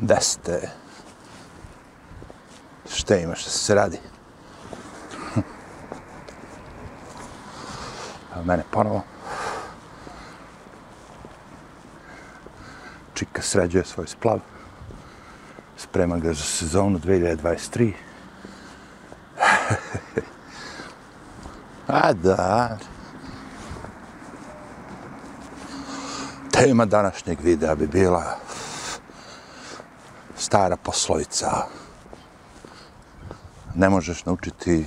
Gde ste? Šta ima što se radi? Hm. Evo mene ponovo. Čika sređuje svoj splav. Sprema ga za sezonu 2023. A da. Tema današnjeg videa bi bila stara poslovica. Ne možeš naučiti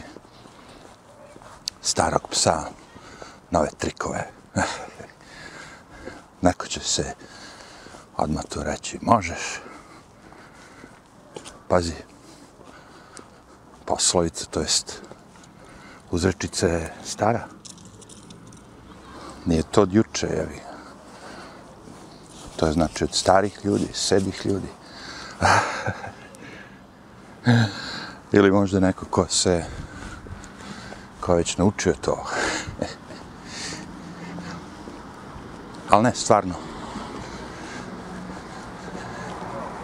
starog psa nove trikove. Neko će se odmah tu reći, možeš. Pazi, poslovica, to jest uzrečica je stara. Nije to od juče, jevi. To je znači od starih ljudi, sedih ljudi. Ili možda neko ko se ko već naučio to. Ali ne, stvarno.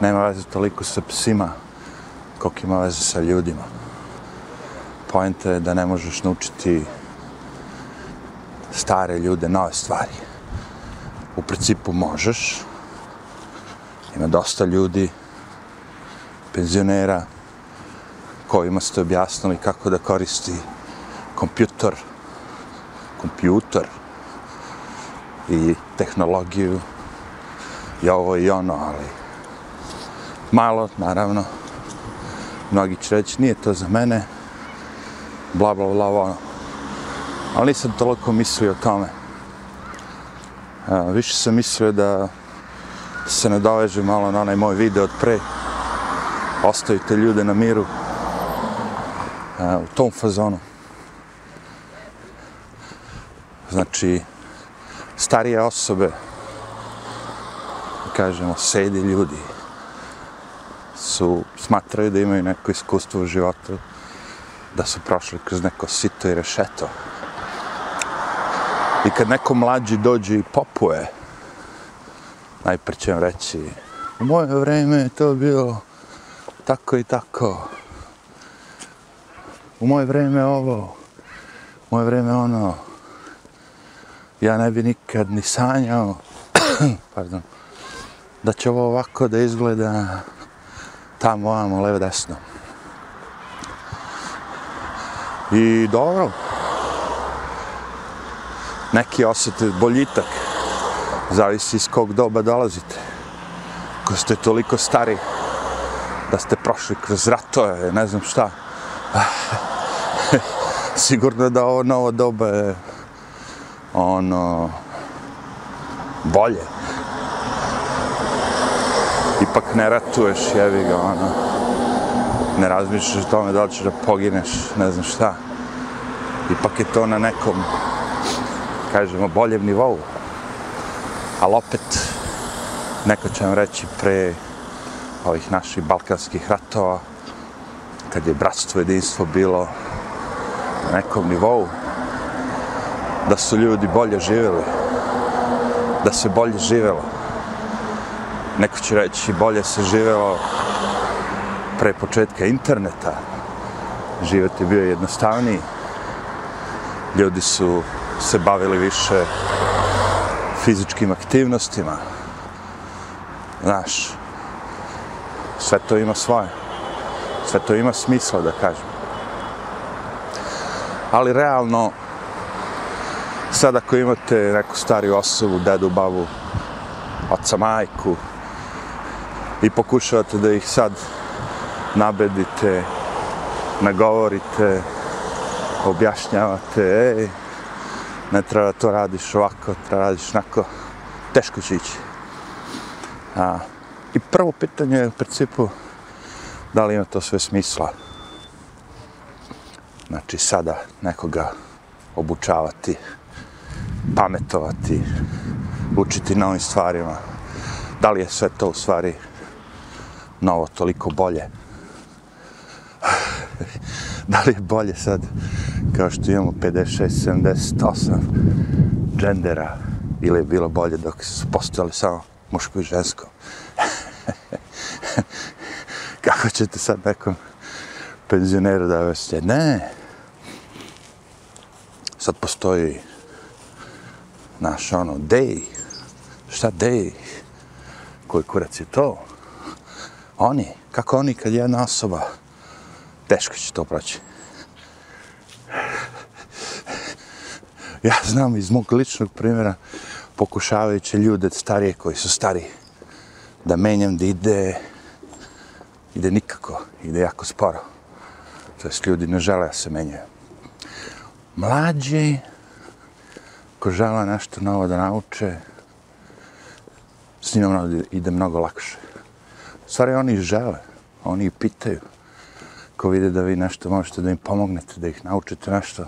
Nema veze toliko sa psima koliko ima veze sa ljudima. Pojenta je da ne možeš naučiti stare ljude nove stvari. U principu možeš. Ima dosta ljudi, penzionera, kojima ste objasnili kako da koristi kompjutor, kompjutor i tehnologiju i ovo i ono, ali malo, naravno, mnogi će reći, nije to za mene, bla, bla, bla, ono. Ali nisam toliko mislio o tome. A, više sam mislio da se ne doveže malo na onaj moj video od pre. Ostavite ljude na miru. A, u tom fazonu. Znači, starije osobe, kažemo, sedi ljudi, su, smatraju da imaju neko iskustvo u životu, da su prošli kroz neko sito i rešeto. I kad neko mlađi dođe i popuje, najprije će vam reći, u moje vreme je to bilo tako i tako. U moje vreme ovo, u moje vreme ono, ja ne bi nikad ni sanjao, pardon, da će ovo ovako da izgleda tamo, ovamo, levo, desno. I dobro, neki osjete boljitak, zavisi iz kog doba dolazite. Ko ste toliko stari, da ste prošli kroz ratove, ne znam šta. Sigurno da ovo novo doba je ono bolje. Ipak ne ratuješ, jevi ga, ono. Ne razmišljaš o tome da li ćeš da pogineš, ne znam šta. Ipak je to na nekom, kažemo, boljem nivou. Ali opet, neko će vam reći pre ovih naših balkanskih ratova, kad je bratstvo jedinstvo bilo na nekom nivou, da su ljudi bolje živjeli, da se bolje živjelo. Neko će reći bolje se živjelo pre početka interneta. Život je bio jednostavniji. Ljudi su se bavili više fizičkim aktivnostima. Znaš, sve to ima svoje. Sve to ima smisla, da kažem. Ali realno, sad ako imate neku stariju osobu, dedu, babu, oca, majku, i pokušavate da ih sad nabedite, nagovorite, objašnjavate, ej, ne treba to radiš ovako, treba radiš onako, teško će ići. A, I prvo pitanje je u principu da li ima to sve smisla. Znači sada nekoga obučavati, pametovati, učiti novim stvarima. Da li je sve to u stvari novo toliko bolje? da li je bolje sad kao što imamo 56, 78 džendera ili je bilo bolje dok su postojali samo muško i žensko? Kako ćete sad nekom penzioneru da vesite? Ne. Sad postoji naš ono, dej. Šta dej? Koji kurac je to? Oni. Kako oni kad jedna osoba teško će to proći. Ja znam iz mog ličnog primjera pokušavajući ljude starije koji su stari da menjam da ide ide nikako, ide jako sporo. To jest ljudi ne žele da se menjaju. Mlađi ko žele nešto novo da nauče s njima ide mnogo lakše. Stvari oni žele, oni pitaju ko vide da vi nešto možete da im pomognete, da ih naučite nešto.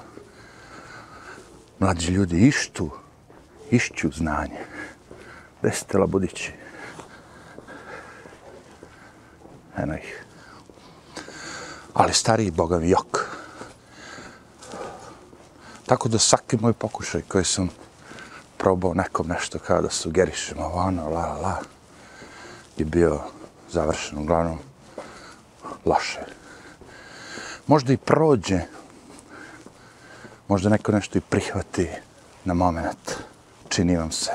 Mlađi ljudi ištu, išću znanje. Gde ste labudići? Eno ih. Ali stariji boga mi jok. Tako da svaki moj pokušaj koji sam probao nekom nešto kao da sugerišem ovo ono, la, la, la, je bio završen uglavnom loše možda i prođe, možda neko nešto i prihvati na moment, čini vam se.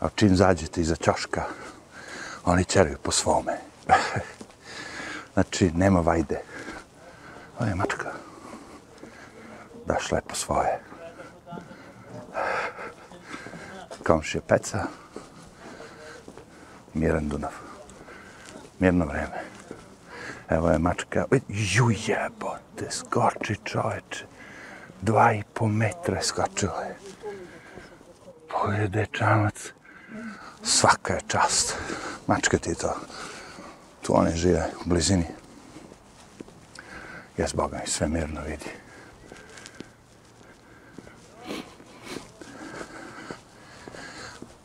A čim zađete iza čoška, oni čeraju po svome. znači, nema vajde. Ovo je mačka. Daš lepo svoje. Komšija peca. Miran Dunav. Mirno vreme. Evo je mačka. Ju jebote, skoči čoveče. Dva i po metra skočila je. Pojde dečanac. Svaka je čast. Mačka ti to. Tu one žive u blizini. Jes Boga mi sve mirno vidi.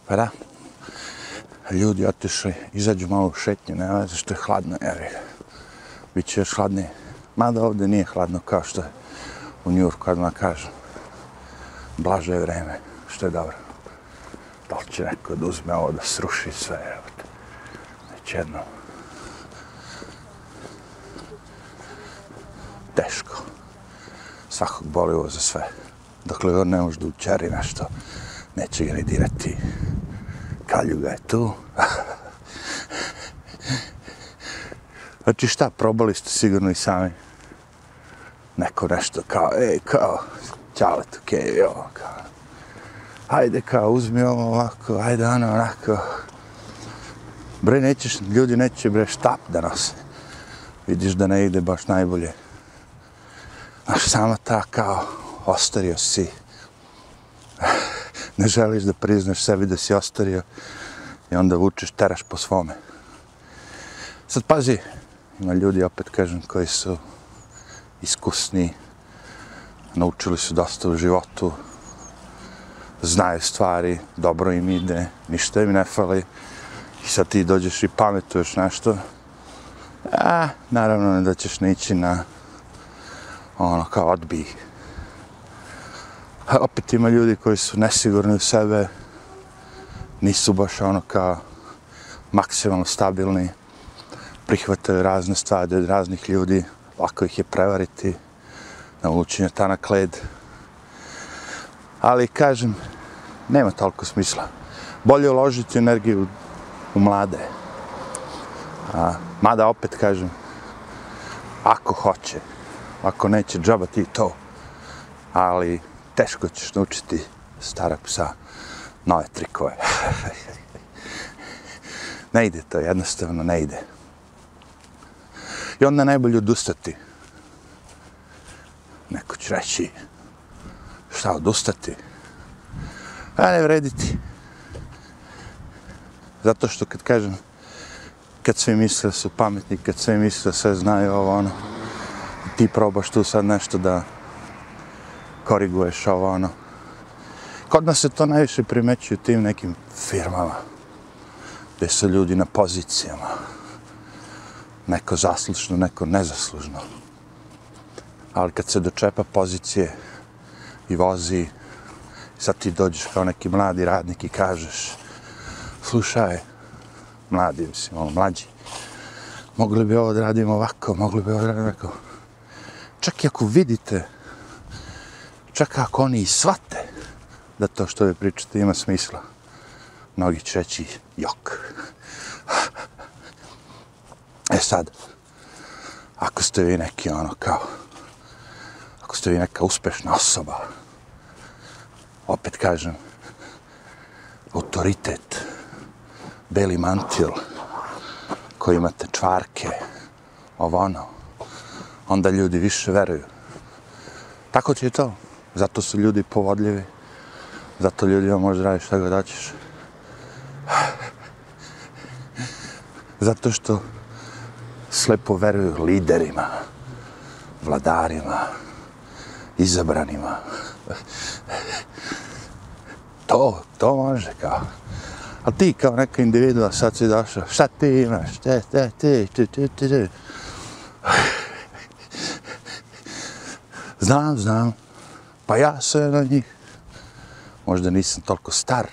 Pa da, ljudi otišli, izađu malo u šetnju, ne veze što je hladno, jer je bit još hladnije. Mada ovdje nije hladno kao što je u Njurku, kad vam kažem. Blaže je vreme, što je dobro. Da li će neko da uzme ovo da sruši sve, evo te. Već jednom. Teško. Svakog boli ovo za sve. Dokle on ne može da učari nešto. Neće ga ni dirati. Kaljuga je tu. Znači šta, probali ste sigurno i sami. Neko nešto kao, ej, kao, čale tu kevi, ovo, kao. Hajde, kao, uzmi ovo ovako, hajde, ono, onako. Bre, nećeš, ljudi neće, bre, štap da nose. Vidiš da ne ide baš najbolje. Znaš, sama ta, kao, ostario si. Ne želiš da priznaš sebi da si ostario i onda vučeš, teraš po svome. Sad pazi, ima ljudi, opet kažem, koji su iskusni, naučili su dosta u životu, znaju stvari, dobro im ide, ništa im ne fali, i sad ti dođeš i pametuješ nešto, a, naravno da ćeš neći na ono kao odbi. A opet ima ljudi koji su nesigurni u sebe, nisu baš ono kao maksimalno stabilni, prihvataju razne stvari od raznih ljudi, lako ih je prevariti, navući na tanak led. Ali, kažem, nema toliko smisla. Bolje uložiti energiju u mlade. A, mada opet kažem, ako hoće, ako neće, džaba ti to. Ali teško ćeš naučiti starog psa nove trikove. ne ide to, jednostavno ne ide. I onda najbolje odustati. Neko će reći, šta odustati? A ne vrediti. Zato što kad kažem, kad svi misle su pametni, kad svi misle sve znaju ovo ono, ti probaš tu sad nešto da koriguješ ovo ono. Kod nas se to najviše primećuje tim nekim firmama, gdje su ljudi na pozicijama, neko zaslužno, neko nezaslužno. Ali kad se dočepa pozicije i vozi, sad ti dođeš kao neki mladi radnik i kažeš slušaj, mladi, mislim, ono, mlađi, mogli bi ovo da radimo ovako, mogli bi ovo da radimo ovako. Čak i ako vidite, čak ako oni i svate da to što vi pričate ima smisla, mnogi će reći jok. E sad, ako ste vi neki ono kao, ako ste vi neka uspešna osoba, opet kažem, autoritet, beli mantil, koji imate čvarke, ovo ono, onda ljudi više veruju. Tako će to. Zato su ljudi povodljivi. Zato ljudi možeš raditi šta god daćeš. Zato što slepo veruju liderima, vladarima, izabranima. To, to može kao. A ti kao neka individua sad si došao, šta ti imaš, šta te, ti, ti, ti, ti, ti. Znam, znam, pa ja sam na njih. Možda nisam toliko star,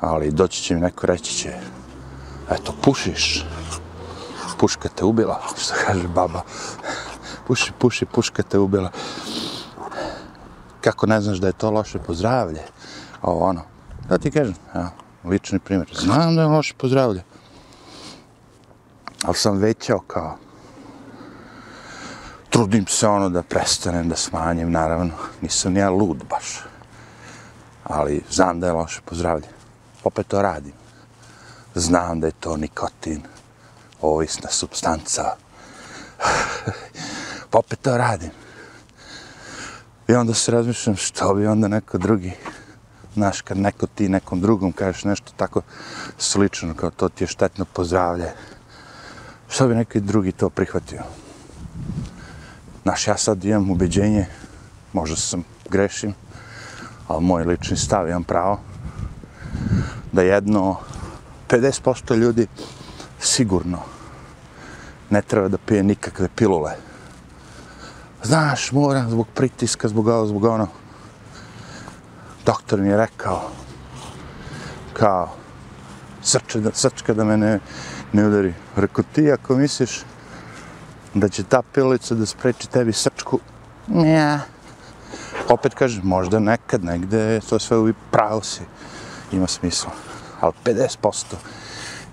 ali doći će mi neko reći će, eto, pušiš, puška te ubila, što kaže baba. Puši, puši, puška te ubila. Kako ne znaš da je to loše pozdravlje? Ovo ono. Da ti kažem, ja, lični primjer. Znam da je loše pozdravlje. Ali sam većao kao. Trudim se ono da prestanem, da smanjim, naravno. Nisam ja lud baš. Ali znam da je loše pozdravlje. Opet to radim. Znam da je to nikotin ovisna substanca. Pa opet to radim. I onda se razmišljam što bi onda neko drugi, znaš, kad neko ti nekom drugom kažeš nešto tako slično, kao to ti je štetno pozdravlje, što bi neki drugi to prihvatio? Znaš, ja sad imam ubeđenje, možda sam grešim, ali moj lični stav imam pravo, da jedno 50% ljudi sigurno ne treba da pije nikakve pilule. Znaš, moram zbog pritiska, zbog ovo, zbog ono. Doktor mi je rekao, kao, srče da, srčka da me ne, ne udari. Rekao ti, ako misliš da će ta pilulica da spreči tebi srčku, ja. Opet kažem, možda nekad, negde, to sve uvi pravo si, ima smisla. Ali 50%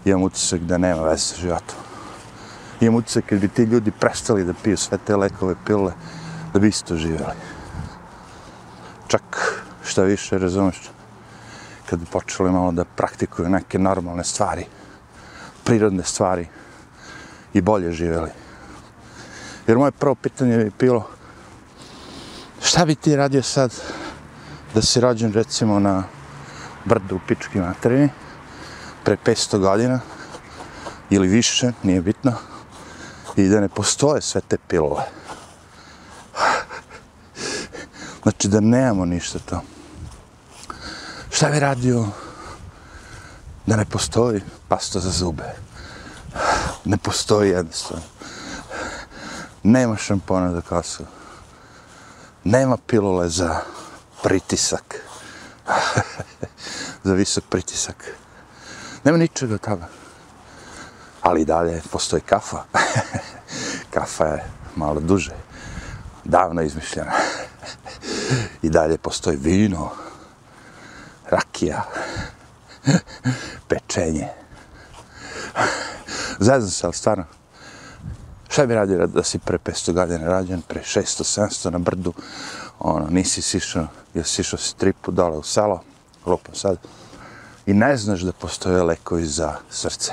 imam utisak da nema veze sa životom. Imam utisak kad bi ti ljudi prestali da piju sve te lekove pilule, da bi isto živjeli. Čak šta više, razumeš, kad bi počeli malo da praktikuju neke normalne stvari, prirodne stvari i bolje živjeli. Jer moje prvo pitanje bi bilo, šta bi ti radio sad da si rođen recimo na brdu u pički materini, pre 500 godina ili više, nije bitno, i da ne postoje sve te pilove. Znači da nemamo ništa to. Šta bi radio da ne postoji pasta za zube? Ne postoji jednostavno. Nema šampona za kosu. Nema pilule za pritisak. za visok pritisak. Nema ničega od toga. Ali dalje postoji kafa. kafa je malo duže. Davno izmišljena. I dalje postoji vino. Rakija. Pečenje. Zazam se, ali stvarno. Šta bi radio da si pre 500 godina rađen, pre 600-700 na brdu, ono, nisi sišao, jel sišao si tripu dole u selo, lupam sad, i ne znaš da postoje lekovi za srce.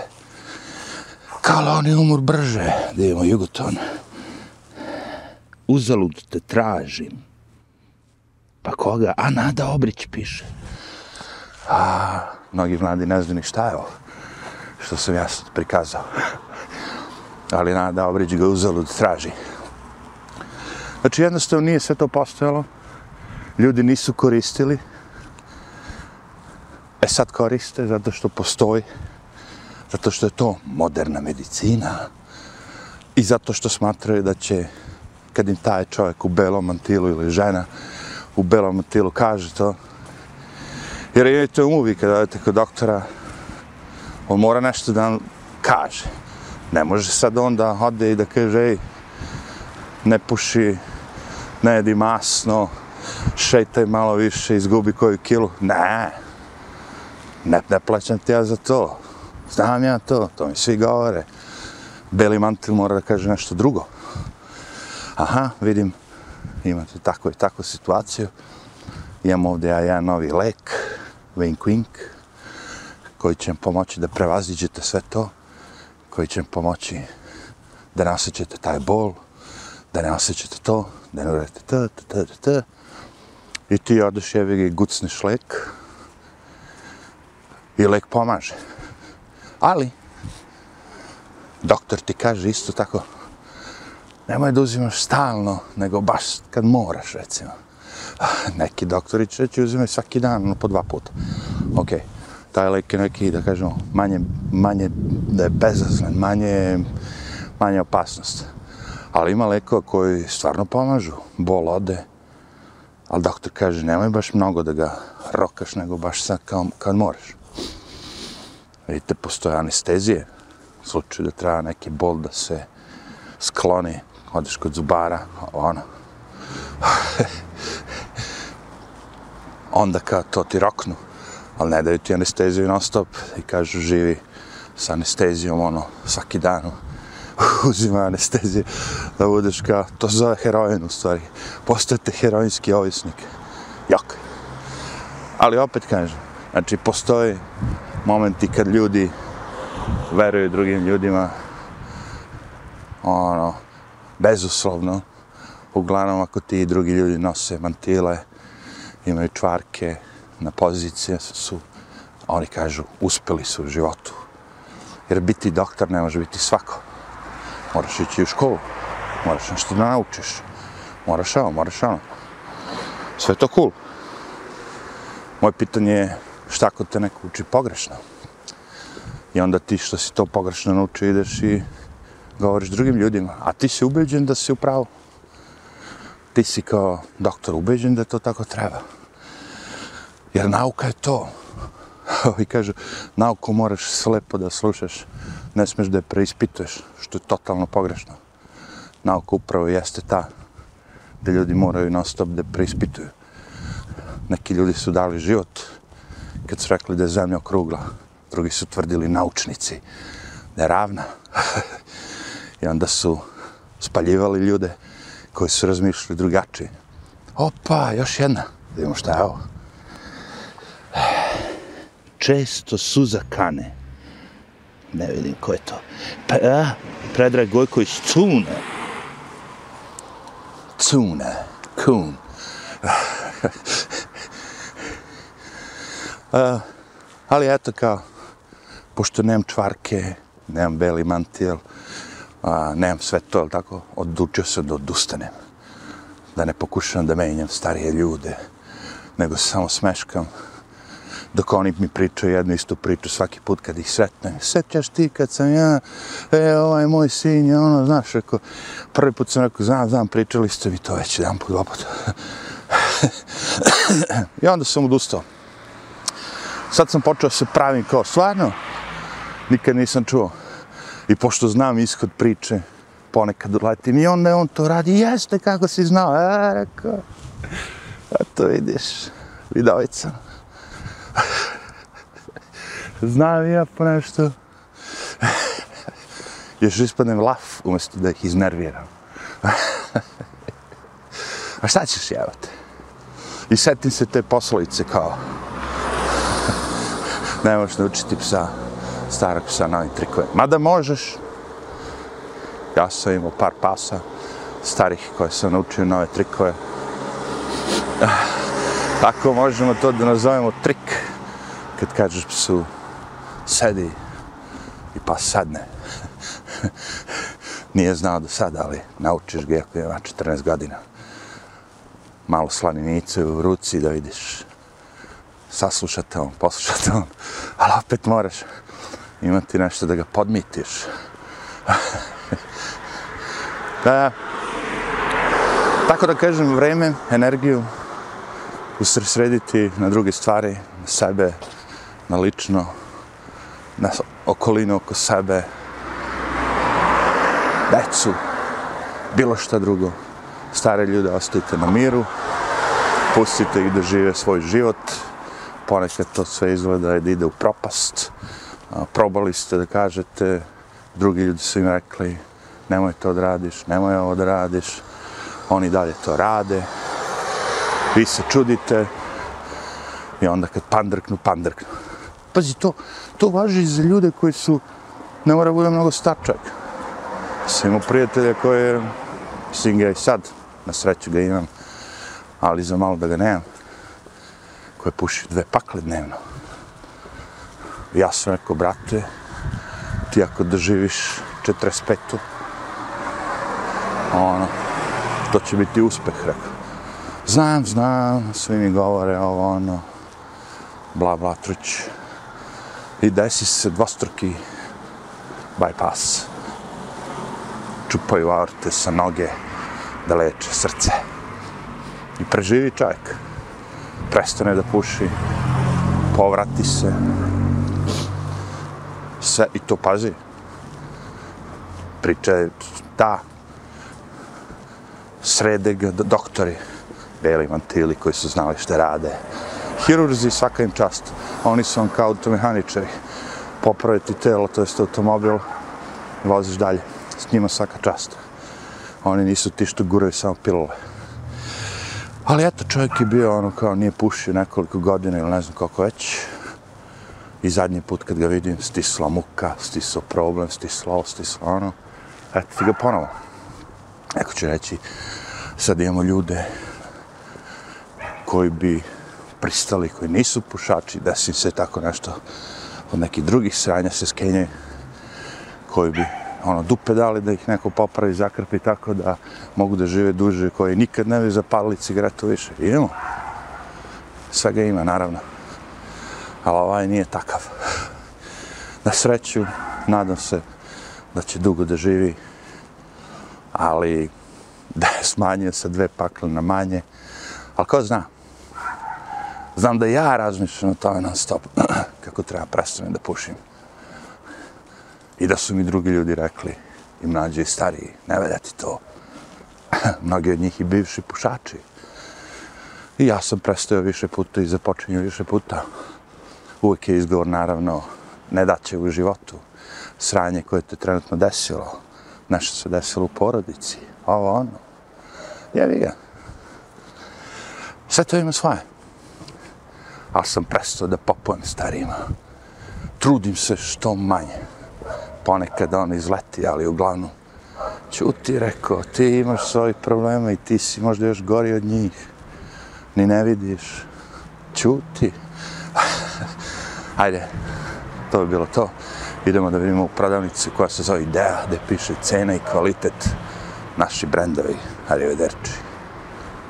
Kao oni umur brže, da imamo jugoton. Uzalud te tražim. Pa koga? A Nada Obrić piše. A, mnogi mladi ne znaju ni šta je ovo. Što sam ja sad prikazao. Ali Nada Obrić ga uzalud traži. Znači jednostavno nije sve to postojalo. Ljudi nisu koristili. E sad koriste zato što postoji, zato što je to moderna medicina i zato što smatraju da će, kad im taj čovjek u belom mantilu ili žena u belom mantilu kaže to, jer je to uvi kada odete kod doktora, on mora nešto da vam kaže. Ne može sad onda ode i da kaže, ej, ne puši, ne jedi masno, šetaj malo više, izgubi koju kilu. Ne, ne, ne plaćam ti ja za to. Znam ja to, to mi svi govore. Beli mantil mora da kaže nešto drugo. Aha, vidim, imate tako i takvu situaciju. Imam ovdje ja jedan novi lek, Wink Wink, koji će vam pomoći da prevaziđete sve to, koji će pomoći da ne osjećate taj bol, da ne osjećate to, da ne uradite t, t, t, t, t. I ti odeš jevi i gucneš lek. I lek pomaže. Ali, doktor ti kaže isto tako, nemoj da uzimaš stalno, nego baš kad moraš, recimo. Ah, neki doktori će reći uzimaj svaki dan, no, po dva puta. Ok, taj lek je neki, da kažemo, manje, manje da je bezazlen, manje, manje opasnost. Ali ima lekova koji stvarno pomažu, bol ode, ali doktor kaže nemoj baš mnogo da ga rokaš, nego baš sad kao, kad moraš. Vidite, postoje anestezije, u slučaju da treba neki bol da se skloni, odeš kod zubara, ono. Onda kao to ti roknu, ali ne daju ti anesteziju non stop i kažu živi sa anestezijom, ono, svaki dan uzima anesteziju da budeš kao, to se zove heroin u stvari, postajete heroinski ovisnik. Jok. Ali opet kažem, znači postoji momenti kad ljudi veruju drugim ljudima, ono, bezuslovno, uglavnom ako ti drugi ljudi nose mantile, imaju čvarke na pozicije, su, oni kažu, uspeli su u životu. Jer biti doktor ne može biti svako. Moraš ići u školu, moraš nešto da naučiš, moraš ovo, moraš ono. Sve to cool. Moje pitanje je šta ako te neko uči pogrešno? I onda ti što si to pogrešno naučio ideš i govoriš drugim ljudima, a ti si ubeđen da si u pravu. Ti si kao doktor ubeđen da to tako treba. Jer nauka je to. I kažu, nauku moraš slepo da slušaš, ne smeš da je preispituješ, što je totalno pogrešno. Nauka upravo jeste ta, da ljudi moraju non stop da preispituju. Neki ljudi su dali život kad su rekli da je zemlja okrugla, drugi su tvrdili naučnici da je ravna. I onda su spaljivali ljude koji su razmišljali drugačije. Opa, još jedna. Vidimo šta je ovo. Često suza kane. Ne vidim ko je to. Pa, a, Predrag Gojković, Cune. Cune. Kun. uh, ali eto kao, pošto nemam čvarke, nemam beli mantil, a, nemam sve to, ali tako, odlučio se da odustanem. Da ne pokušam da menjam starije ljude, nego se samo smeškam. Dok oni mi pričaju jednu istu priču svaki put kad ih sretnem. Sećaš ti kad sam ja, e, ovaj moj sin je ono, znaš, rekao, prvi put sam rekao, znam, znam, pričali ste vi to već jedan put, dva put. I onda sam odustao. Sad sam počeo se pravim kao, stvarno, nikad nisam čuo. I pošto znam ishod priče, ponekad uletim i onda on to radi, jeste kako si znao, a, rekao, a to vidiš, vidovica. Znam ja po nešto. Još ispadnem laf umjesto da ih iznerviram. a šta ćeš jevati? I setim se te poslovice kao, ne možeš naučiti psa, starog psa novim trikovima. Mada možeš, ja sam imao par pasa starih koje sam naučio nove trikove. Tako možemo to da nazovemo trik, kad kažeš psu sedi i pas sadne. Nije znao do sada, ali naučiš ga ako ima 14 godina. Malo slaninice u ruci da vidiš saslušate on, poslušate on, ali opet moraš imati nešto da ga podmitiš. da, tako da kažem, vreme, energiju, usrediti na druge stvari, na sebe, na lično, na okolinu oko sebe, decu, bilo šta drugo. Stare ljude ostavite na miru, pustite ih da žive svoj život, ponekad to sve izgleda da ide u propast. Probali ste da kažete, drugi ljudi su im rekli, nemoj to da radiš, nemoj ovo da radiš, oni dalje to rade, vi se čudite i onda kad pandrknu, pandrknu. Pazi, to, to važi za ljude koji su, ne mora bude mnogo starčak. Sam imao prijatelja koji mislim ga i sad, na sreću ga imam, ali za malo da ga nemam, koji puši dve pakle dnevno. Ja sam rekao, brate, ti ako doživiš 45-u, ono, to će biti uspeh, rekao. Znam, znam, svi mi govore ovo, ono, bla, bla, truć. I desi se dvostruki bypass. Čupaju aorte sa noge da leče srce. I preživi čovjek. Prestane da puši, povrati se. Sve, i to pazi. Priča je ta, srede ga doktori, beli mantili koji su znali šta rade. Hirurzi, svaka im čast. Oni su vam kao automehaničari. Popraviti telo, to jest automobil, voziš dalje. S njima svaka čast. Oni nisu ti što guraju samo pilule. Ali eto, čovjek je bio ono kao nije pušio nekoliko godina ili ne znam kako već. I zadnji put kad ga vidim, stisla muka, stisao problem, stisla ovo, stisla ono. Eto ti ga ponovo. Neko će reći, sad imamo ljude koji bi pristali, koji nisu pušači, da si se tako nešto od nekih drugih sranja se skenjaju, koji bi ono, dupe dali da ih neko popravi, zakrpi tako da mogu da žive duže, koji nikad ne bi zapalili cigaretu više. Idemo. Svega ima, naravno. Ali ovaj nije takav. Na sreću, nadam se da će dugo da živi, ali da je smanjio sa dve pakle na manje. Ali ko zna? Znam da ja razmišljam o tome non stop, kako treba prestane da pušim. I da su mi drugi ljudi rekli, i mlađi i stariji, ne vedeti to. Mnogi od njih i bivši pušači. I ja sam prestao više puta i započinio više puta. Uvijek je izgovor, naravno, ne daće u životu. Sranje koje te trenutno desilo. Nešto se desilo u porodici. Ovo ono. Jevi ga. Sve to ima svoje. Ali sam prestao da popujem starima. Trudim se što manje. Ponekad on izleti, ali uglavnom Čuti, rekao, ti imaš svojih problema i ti si možda još gori od njih. Ni ne vidiš. Čuti. Ajde, to bi bilo to. Idemo da vidimo u prodavnici koja se zove Idea, gde piše cena i kvalitet naši brendovi. Arrivederci.